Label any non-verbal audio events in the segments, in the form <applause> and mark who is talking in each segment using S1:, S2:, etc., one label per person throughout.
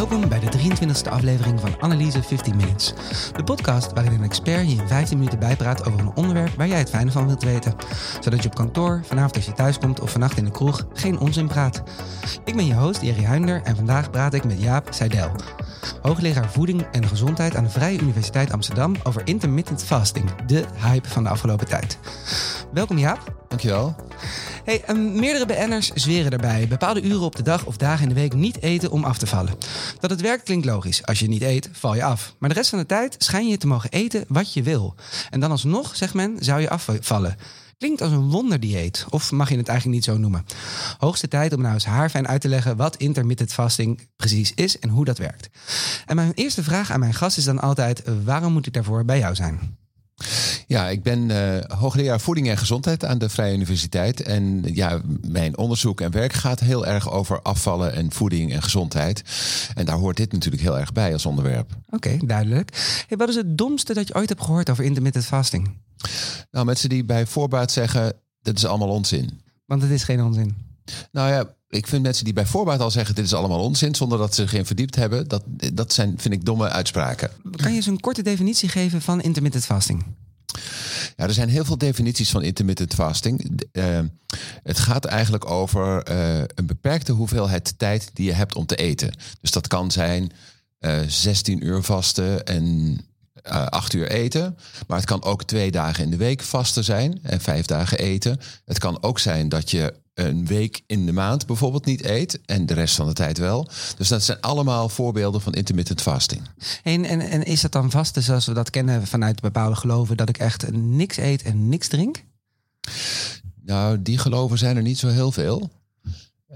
S1: Welkom bij de 23e aflevering van Analyse 15 Minutes. De podcast waarin een expert je in 15 minuten bijpraat over een onderwerp waar jij het fijne van wilt weten. Zodat je op kantoor, vanavond als je thuis komt of vannacht in de kroeg geen onzin praat. Ik ben je host Jerry Huinder en vandaag praat ik met Jaap Seidel. Hoogleraar voeding en gezondheid aan de Vrije Universiteit Amsterdam over intermittent fasting, de hype van de afgelopen tijd. Welkom Jaap.
S2: Dankjewel.
S1: Hey, um, meerdere BN'ers zweren erbij bepaalde uren op de dag of dagen in de week niet eten om af te vallen. Dat het werkt klinkt logisch. Als je niet eet, val je af. Maar de rest van de tijd schijn je te mogen eten wat je wil. En dan alsnog, zegt men, zou je afvallen. Klinkt als een wonderdieet, of mag je het eigenlijk niet zo noemen? Hoogste tijd om nou eens haarfijn uit te leggen wat intermittent fasting precies is en hoe dat werkt. En mijn eerste vraag aan mijn gast is dan altijd: waarom moet ik daarvoor bij jou zijn?
S2: Ja, ik ben uh, hoogleraar voeding en gezondheid aan de Vrije Universiteit. En ja, mijn onderzoek en werk gaat heel erg over afvallen en voeding en gezondheid. En daar hoort dit natuurlijk heel erg bij als onderwerp.
S1: Oké, duidelijk. Hey, wat is het domste dat je ooit hebt gehoord over intermittent fasting?
S2: Nou, mensen die bij voorbaat zeggen, dit is allemaal onzin.
S1: Want het is geen onzin.
S2: Nou ja, ik vind mensen die bij voorbaat al zeggen: dit is allemaal onzin, zonder dat ze in verdiept hebben, dat, dat zijn, vind ik, domme uitspraken.
S1: Kan je eens een korte definitie geven van intermittent fasting?
S2: Er zijn heel veel definities van intermittent fasting. Uh, het gaat eigenlijk over uh, een beperkte hoeveelheid tijd die je hebt om te eten. Dus dat kan zijn uh, eh, 16 uur vasten en uh, acht uur eten. Maar het kan ook twee dagen in de week vasten zijn en vijf dagen eten. Het kan ook zijn dat je een week in de maand bijvoorbeeld niet eet en de rest van de tijd wel. Dus dat zijn allemaal voorbeelden van intermittent fasting.
S1: En, en, en is dat dan vasten zoals we dat kennen vanuit bepaalde geloven, dat ik echt niks eet en niks drink?
S2: Nou, die geloven zijn er niet zo heel veel.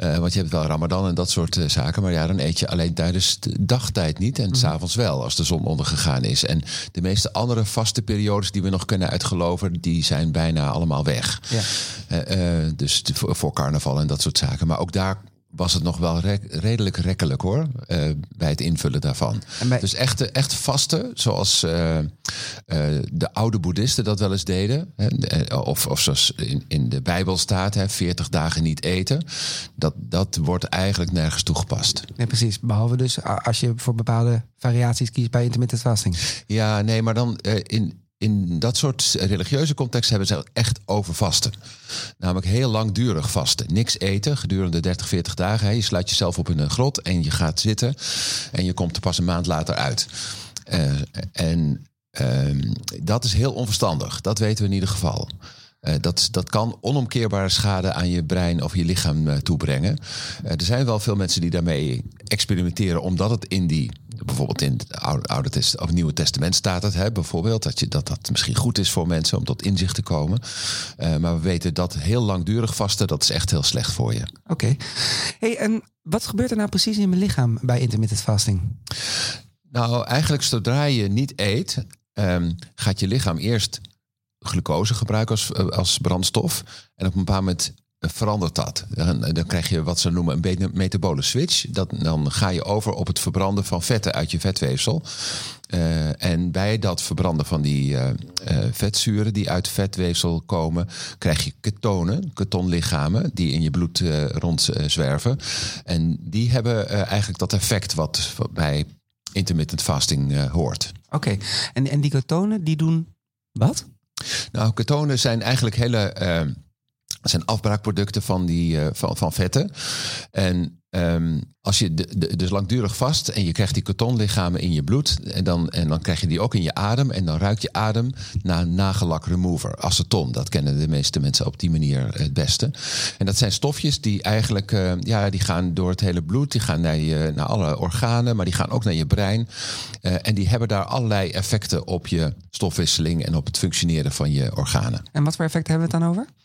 S2: Uh, want je hebt wel Ramadan en dat soort uh, zaken. Maar ja, dan eet je alleen tijdens de dagtijd niet. En mm. s'avonds wel, als de zon ondergegaan is. En de meeste andere vaste periodes die we nog kunnen uitgeloven... die zijn bijna allemaal weg. Ja. Uh, dus voor carnaval en dat soort zaken. Maar ook daar was het nog wel redelijk rekkelijk hoor, uh, bij het invullen daarvan. Dus echt, echt vaste, zoals uh, uh, de oude boeddhisten dat wel eens deden, hè, of, of zoals in, in de Bijbel staat, hè, 40 dagen niet eten, dat, dat wordt eigenlijk nergens toegepast.
S1: Nee, precies, behalve dus als je voor bepaalde variaties kiest bij intermittent fasting.
S2: Ja, nee, maar dan in, in dat soort religieuze context hebben ze echt over vasten. Namelijk heel langdurig vasten. Niks eten gedurende 30, 40 dagen. Je sluit jezelf op in een grot en je gaat zitten. En je komt er pas een maand later uit. Uh, en uh, dat is heel onverstandig. Dat weten we in ieder geval. Uh, dat, dat kan onomkeerbare schade aan je brein of je lichaam uh, toebrengen. Er zijn wel veel mensen die daarmee experimenteren, omdat het in die bijvoorbeeld in het oude, oude test, of Nieuwe Testament staat het, hè, bijvoorbeeld, dat, je, dat dat misschien goed is voor mensen om tot inzicht te komen. Uh, maar we weten dat heel langdurig vasten, dat is echt heel slecht voor je.
S1: Oké. Okay. Hey, en wat gebeurt er nou precies in mijn lichaam bij intermittent fasting?
S2: Nou, eigenlijk zodra je niet eet, um, gaat je lichaam eerst glucose gebruiken als, als brandstof. En op een bepaald moment verandert dat. Dan, dan, krijg je wat ze noemen een metabole switch. Dat, dan ga je over op het verbranden van vetten uit je vetweefsel. Uh, en bij dat verbranden van die uh, uh, vetzuren die uit vetweefsel komen, krijg je ketonen, ketonlichamen, die in je bloed rondzwerven. en die hebben eigenlijk dat effect wat, wat bij intermittent fasting hoort.
S1: Oké, en, en die ketonen die doen wat?
S2: Nou, ketonen zijn eigenlijk hele dat zijn afbraakproducten van, die, uh, van, van vetten. En um, als je de, dus langdurig vast en je krijgt die kotonlichamen in je bloed. En dan, en dan krijg je die ook in je adem. En dan ruikt je adem naar nagellak remover. Aceton, dat kennen de meeste mensen op die manier het beste. En dat zijn stofjes die eigenlijk, uh, ja, die gaan door het hele bloed. Die gaan naar, je, naar alle organen, maar die gaan ook naar je brein. Uh, en die hebben daar allerlei effecten op je stofwisseling en op het functioneren van je organen.
S1: En wat voor effecten hebben we het dan over?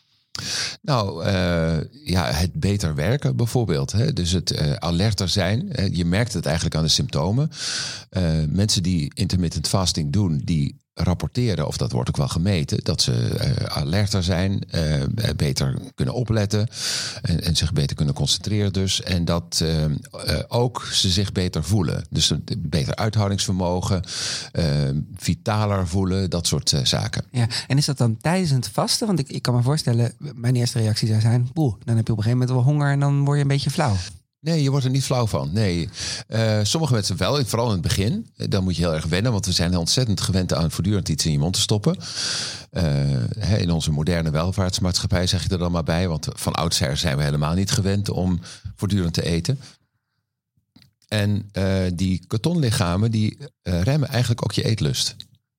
S2: Nou, uh, ja, het beter werken bijvoorbeeld. Hè? Dus het uh, alerter zijn. je merkt het eigenlijk aan de symptomen. Uh, mensen die intermittent fasting doen, die rapporteren, of dat wordt ook wel gemeten, dat ze uh, alerter zijn, uh, beter kunnen opletten en, en, zich beter kunnen concentreren dus. En dat ook ze zich beter voelen. Dus beter uithoudingsvermogen, vitaler voelen, dat soort zaken.
S1: Ja, en is dat dan tijdens het vasten? Want ik, ik kan me voorstellen, mijn eerste reactie zou zijn, boe, dan heb je op een gegeven moment wel honger en dan word je een beetje flauw.
S2: Nee, je wordt er niet flauw van. Nee, uh, sommige mensen wel, vooral in het begin. Dan moet je heel erg wennen, want we zijn ontzettend gewend aan voortdurend iets in je mond te stoppen. Uh, in onze moderne welvaartsmaatschappij zeg je er dan maar bij, want van oudsher zijn we helemaal niet gewend om voortdurend te eten. En die kartonlichamen die remmen eigenlijk ook je eetlust.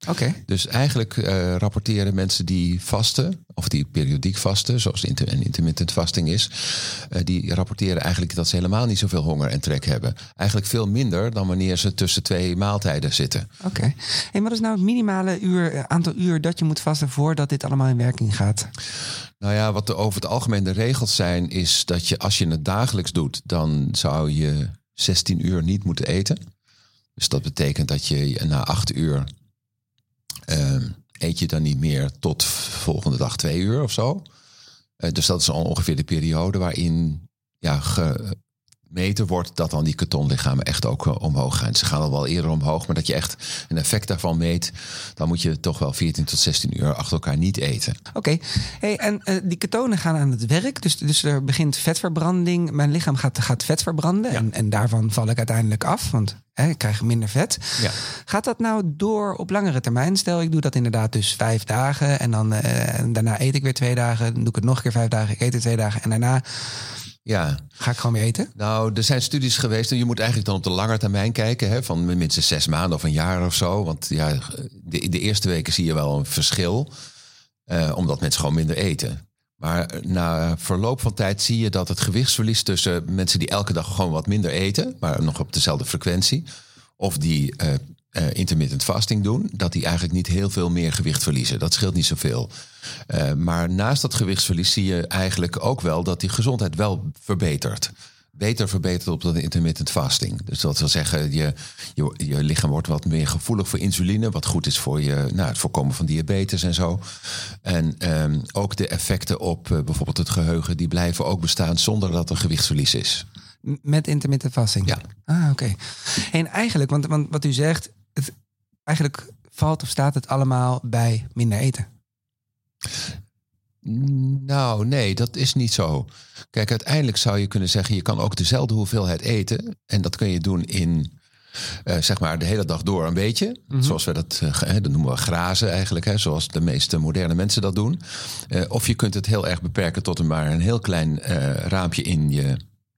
S1: Oké.
S2: Dus eigenlijk uh, rapporteren mensen die vasten, of die periodiek vasten, zoals inter en intermittent fasting is, uh, die rapporteren eigenlijk dat ze helemaal niet zoveel honger en trek hebben. Eigenlijk veel minder dan wanneer ze tussen twee maaltijden zitten.
S1: Oké. En wat is nou het minimale uur, eh, aantal uur dat je moet vasten voordat dit allemaal in werking gaat?
S2: Nou ja, wat de, over het algemeen de regels zijn, is dat je als je het dagelijks doet, dan zou je 16 uur niet moeten eten. Dus dat betekent dat je na 8 uur eet je dan niet meer tot volgende dag twee uur of zo. Uh, dus dat is ongeveer de periode waarin ja, gemeten wordt dat dan die kartonlichamen echt ook uh, omhoog gaan. Ze gaan al wel eerder omhoog, maar dat je echt een effect daarvan meet, dan moet je toch wel 14 tot 16 uur achter elkaar niet eten.
S1: Oké, hey, en uh, die ketonen gaan aan het werk, dus, dus er begint vetverbranding. Mijn lichaam gaat, gaat vet verbranden en, en daarvan val ik uiteindelijk af, want hè, ik krijg minder vet.
S2: Ja.
S1: Gaat dat nou door op langere termijn? Stel, ik doe dat inderdaad dus vijf dagen en dan uh, daarna eet ik weer twee dagen, dan doe ik het nog een keer vijf dagen, ik eet het twee dagen en daarna
S2: ja.
S1: Ga ik gewoon weer eten?
S2: Nou, er zijn studies geweest en je moet eigenlijk dan op de lange termijn kijken, hè, van minstens zes maanden of een jaar of zo. Want ja, de, de eerste weken zie je wel een verschil, uh, omdat mensen gewoon minder eten. Maar na verloop van tijd zie je dat het gewichtsverlies tussen mensen die elke dag gewoon wat minder eten, maar nog op dezelfde frequentie, of die uh, uh, intermittent fasting doen, dat die eigenlijk niet heel veel meer gewicht verliezen. Dat scheelt niet zoveel. Uh, maar naast dat gewichtsverlies zie je eigenlijk ook wel dat die gezondheid wel verbetert. Beter verbetert op dat intermittent fasting. Dus dat wil zeggen, je, je, je lichaam wordt wat meer gevoelig voor insuline, wat goed is voor je, nou, het voorkomen van diabetes en zo. En um, ook de effecten op uh, bijvoorbeeld het geheugen, die blijven ook bestaan zonder dat er gewichtsverlies is.
S1: Met intermittent fasting?
S2: Ja.
S1: Ah, oké. Okay. En eigenlijk, want, want wat u zegt, het, eigenlijk valt of staat het allemaal bij minder eten?
S2: Nou, nee, dat is niet zo. Kijk, uiteindelijk zou je kunnen zeggen, je kan ook dezelfde hoeveelheid eten. En dat kun je doen in, uh, zeg maar, de hele dag door een beetje. Mm -hmm. Zoals we dat, uh, dat noemen we grazen eigenlijk, hè, zoals de meeste moderne mensen dat doen. Uh, of je kunt het heel erg beperken tot een maar een heel klein raampje in je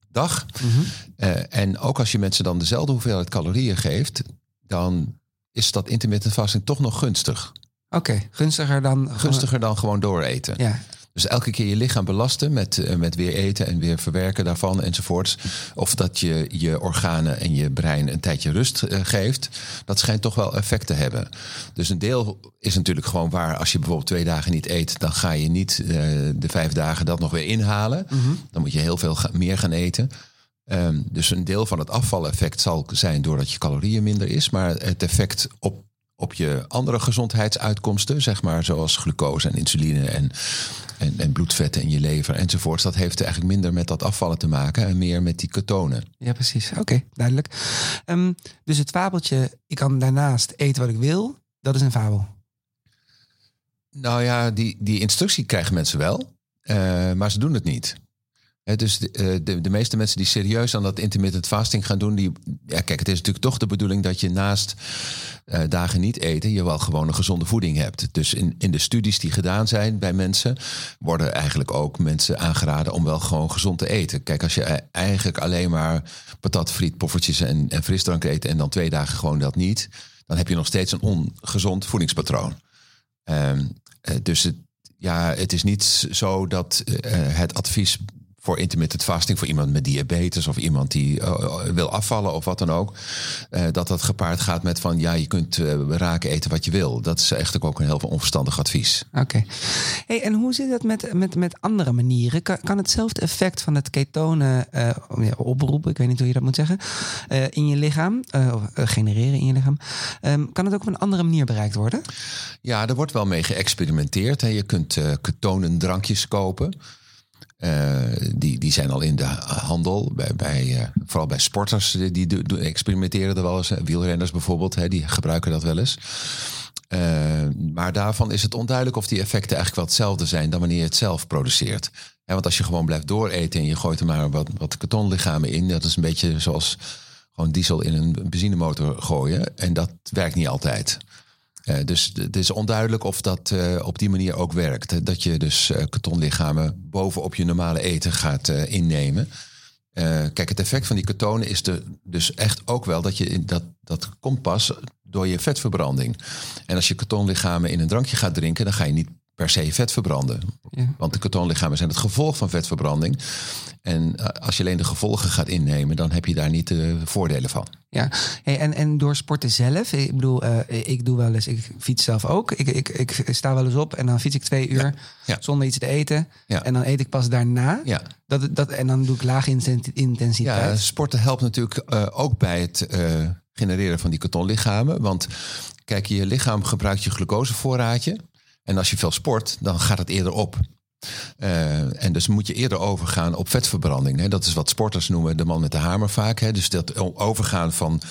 S2: dag. Mm -hmm. en ook als je mensen dan dezelfde hoeveelheid calorieën geeft, dan is dat intermittent fasting toch nog gunstig.
S1: Oké, okay, gunstiger dan...
S2: Gunstiger dan gewoon dooreten.
S1: Ja.
S2: Dus elke keer je lichaam belasten met, uh, met weer eten en weer verwerken daarvan enzovoorts. Of dat je je organen en je brein een tijdje rust uh, geeft. Dat schijnt toch wel effect te hebben. Dus een deel is natuurlijk gewoon waar. Als je bijvoorbeeld twee dagen niet eet, dan ga je niet uh, de vijf dagen dat nog weer inhalen.
S1: Mhm.
S2: Mm -hmm. Dan moet je heel veel meer gaan eten. Um, dus een deel van het afvaleffect zal zijn doordat je calorieën minder is. Maar het effect op, op je andere gezondheidsuitkomsten, zeg maar, zoals glucose en insuline en, en, en bloedvetten in je lever enzovoorts, dat heeft eigenlijk minder met dat afvallen te maken en meer met die ketonen.
S1: Ja, precies. Oké, okay, duidelijk. Um, dus het fabeltje, ik kan daarnaast eten wat ik wil, dat is een fabel.
S2: Nou ja, die, die instructie krijgen mensen wel, uh, maar ze doen het niet. Dus de, de, de, meeste mensen die serieus aan dat intermittent fasting gaan doen, die, ja, kijk, het is natuurlijk toch de bedoeling dat je naast uh, dagen niet eten, je wel gewoon een gezonde voeding hebt. Dus in, in de studies die gedaan zijn bij mensen, worden eigenlijk ook mensen aangeraden om wel gewoon gezond te eten. Kijk, als je eigenlijk alleen maar patat, friet, poffertjes en, en frisdrank eet en dan twee dagen gewoon dat niet, dan heb je nog steeds een ongezond voedingspatroon. Um, uh, dus het, ja, het is niet zo dat het advies voor intermittent fasting, voor iemand met diabetes of iemand die uh, wil afvallen of wat dan ook, uh, dat dat gepaard gaat met van ja, je kunt uh, raken eten wat je wil. Dat is echt ook een heel onverstandig advies.
S1: Oké. Okay. Hey, en hoe zit dat met, met, met andere manieren? Kan, kan hetzelfde effect van het ketonen oproepen, ik weet niet hoe je dat moet zeggen, in je lichaam, genereren in je lichaam, um, kan het ook op een andere manier bereikt worden?
S2: Ja, er wordt wel mee geëxperimenteerd. Hè. Je kunt ketonen drankjes kopen. Uh, die, die zijn al in de handel, bij, bij, uh, vooral bij sporters, die, die, experimenteren er wel eens. Wielrenners bijvoorbeeld, hè, die gebruiken dat wel eens. Eh, maar daarvan is het onduidelijk of die effecten eigenlijk wel hetzelfde zijn dan wanneer je het zelf produceert. Want als je gewoon blijft dooreten en je gooit er maar wat, wat kartonlichamen in, dat is een beetje zoals gewoon diesel in een benzinemotor gooien. En dat werkt niet altijd. Uh, dus het is onduidelijk of dat uh, op die manier ook werkt. Dat je dus uh, kartonlichamen bovenop je normale eten gaat innemen. kijk, het effect van die ketonen is de, dus echt ook wel dat je dat, dat komt pas door je vetverbranding. En als je ketonlichamen in een drankje gaat drinken, dan ga je niet per se vet verbranden. Ja. Want de ketonlichamen zijn het gevolg van vetverbranding. En eh, als je alleen de gevolgen gaat innemen, dan heb je daar niet de voordelen van.
S1: Ja, hey, en, en door sporten zelf, ik bedoel, uh, ik doe wel eens, ik fiets zelf ook. Ik, ik, ik sta wel eens op en dan fiets ik twee uur ja. zonder iets te eten. En dan eet ik pas daarna. Ja. Dat, dat, en dan doe ik lage intensiteit.
S2: Ja, sporten helpt natuurlijk uh, ook bij het genereren van die ketonlichamen. Want kijk, je lichaam gebruikt je glucosevoorraadje. En als je veel sport, dan gaat het eerder op. Uh, en dus moet je eerder overgaan op vetverbranding. Hè. Dat is wat sporters noemen de man met de hamer vaak. Hè. Dus dat overgaan van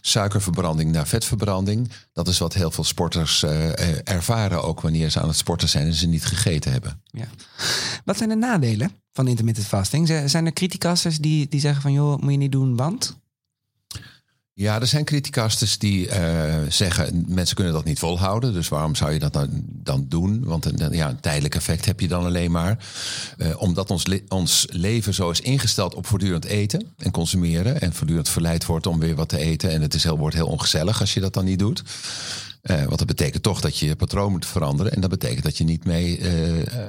S2: suikerverbranding naar vetverbranding. Dat is wat heel veel sporters uh, ervaren ook wanneer ze aan het sporten zijn en ze niet gegeten hebben. Ja.
S1: Wat zijn de nadelen van intermittent fasting? Zijn er criticasters die, die zeggen van joh, moet je niet doen, want?
S2: Ja, er zijn criticasters die uh, zeggen mensen kunnen dat niet volhouden. Dus waarom zou je dat dan, dan doen? Want een, ja, een tijdelijk effect heb je dan alleen maar. Uh, omdat ons, ons leven zo is ingesteld op voortdurend eten en consumeren. En voortdurend verleid wordt om weer wat te eten. En het is heel, wordt heel ongezellig als je dat dan niet doet. Uh, want dat betekent toch dat je je patroon moet veranderen. En dat betekent dat je niet mee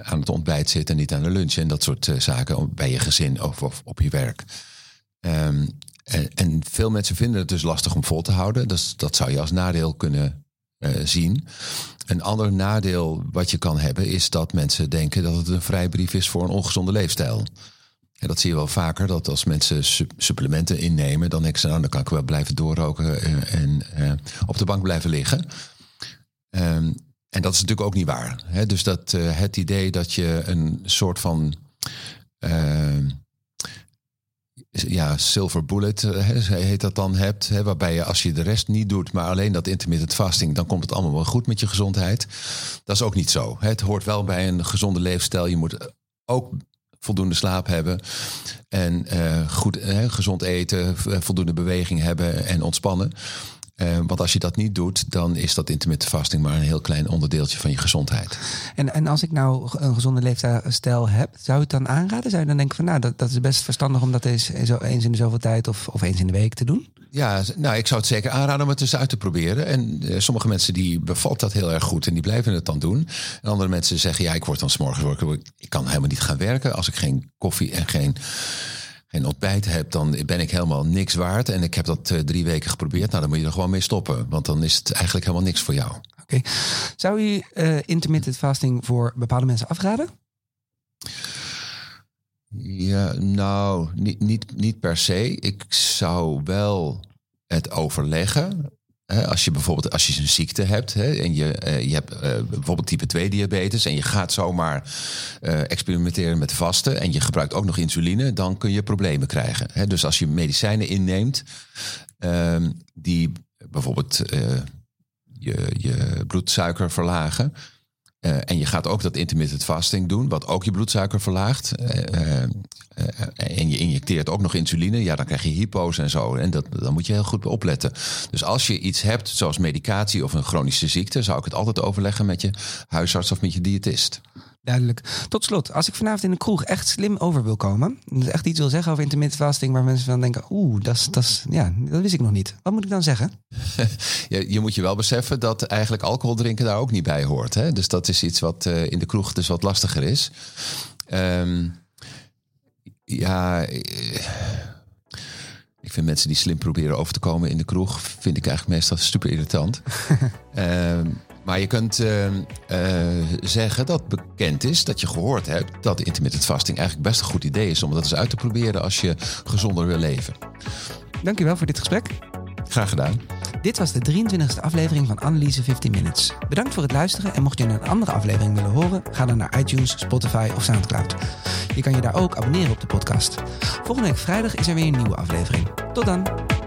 S2: aan het ontbijt zit en niet aan de lunch en dat soort zaken bij je gezin of, of op je werk. Um, en, veel mensen vinden het dus lastig om vol te houden. Dus dat zou je als nadeel kunnen uh, zien. Een ander nadeel wat je kan hebben is dat mensen denken dat het een vrijbrief is voor een ongezonde leefstijl. En dat zie je wel vaker, dat als mensen supplementen innemen, dan denken ze, nou, dan kan ik wel blijven doorroken uh, en uh, op de bank blijven liggen. Um, en dat is natuurlijk ook niet waar. Hè? Dus dat het idee dat je een soort van ehm, ja, silver bullet eh, heet dat dan hebt. Waarbij je als je de rest niet doet, maar alleen dat intermittent fasting, dan komt het allemaal wel goed met je gezondheid. Dat is ook niet zo. Het hoort wel bij een gezonde leefstijl. Je moet ook voldoende slaap hebben. En uh, goed, gezond eten, voldoende beweging hebben en ontspannen. Uh, want als je dat niet doet, dan is dat intermittent fasting maar een heel klein onderdeeltje van je gezondheid.
S1: En, en als ik nou een gezonde leefstijl heb, zou je het dan aanraden? Zou je dan denken van nou, dat, dat is best verstandig om dat eens, eens in de zoveel tijd of, of eens in de week te doen?
S2: Ja, nou, ik zou het zeker aanraden om het eens uit te proberen. En uh, sommige mensen die bevalt dat heel erg goed en die blijven het dan doen. En andere mensen zeggen, ja, ik word dan s'morgens, ik kan helemaal niet gaan werken als ik geen koffie en geen geen ontbijt heb, dan ben ik helemaal niks waard. En ik heb dat uh, drie weken geprobeerd. Nou, dan moet je er gewoon mee stoppen. Want dan is het eigenlijk helemaal niks voor jou.
S1: Oké. Zou je uh, intermittent fasting voor bepaalde mensen afraden?
S2: Ja, nou, niet, niet, niet per se. Ik zou wel het overleggen als je bijvoorbeeld als je een ziekte hebt en je, uh, je hebt uh, bijvoorbeeld type 2 diabetes en je gaat zomaar uh, experimenteren met vasten en je gebruikt ook nog insuline, dan kun je problemen krijgen. Hè. Dus als je medicijnen inneemt ehm, die bijvoorbeeld je, je bloedsuiker verlagen, uh, en je gaat ook dat intermittent fasting doen, wat ook je bloedsuiker verlaagt. Uh, uh, en je injecteert ook nog insuline, ja, dan krijg je hypo's en zo. En dat, dan moet je heel goed opletten. Dus als je iets hebt, zoals medicatie of een chronische ziekte, zou ik het altijd overleggen met je huisarts of met je diëtist.
S1: Duidelijk. Tot slot, als ik vanavond in de kroeg echt slim over wil komen, dus echt iets wil zeggen over intermittent fasting, waar mensen van denken, oeh, dat, dat, ja, dat wist ik nog niet. Wat moet ik dan zeggen? <laughs>
S2: je, je moet je wel beseffen dat eigenlijk alcohol drinken daar ook niet bij hoort. Hè? Dus dat is iets wat uh, in de kroeg dus wat lastiger is. Um, ja, eh, ik vind mensen die slim proberen over te komen in de kroeg, vind ik eigenlijk meestal super irritant. um, <laughs> Maar je kunt uh, uh, zeggen dat bekend is, dat je gehoord hebt dat intermittent fasting eigenlijk best een goed idee is om dat eens uit te proberen als je gezonder wil leven.
S1: Dankjewel voor dit gesprek.
S2: Graag gedaan.
S1: Dit was de 23e aflevering van Analyse 15 Minutes. Bedankt voor het luisteren en mocht je een andere aflevering willen horen, ga dan naar iTunes, Spotify of Soundcloud. Je kan je daar ook abonneren op de podcast. Volgende week vrijdag is er weer een nieuwe aflevering. Tot dan!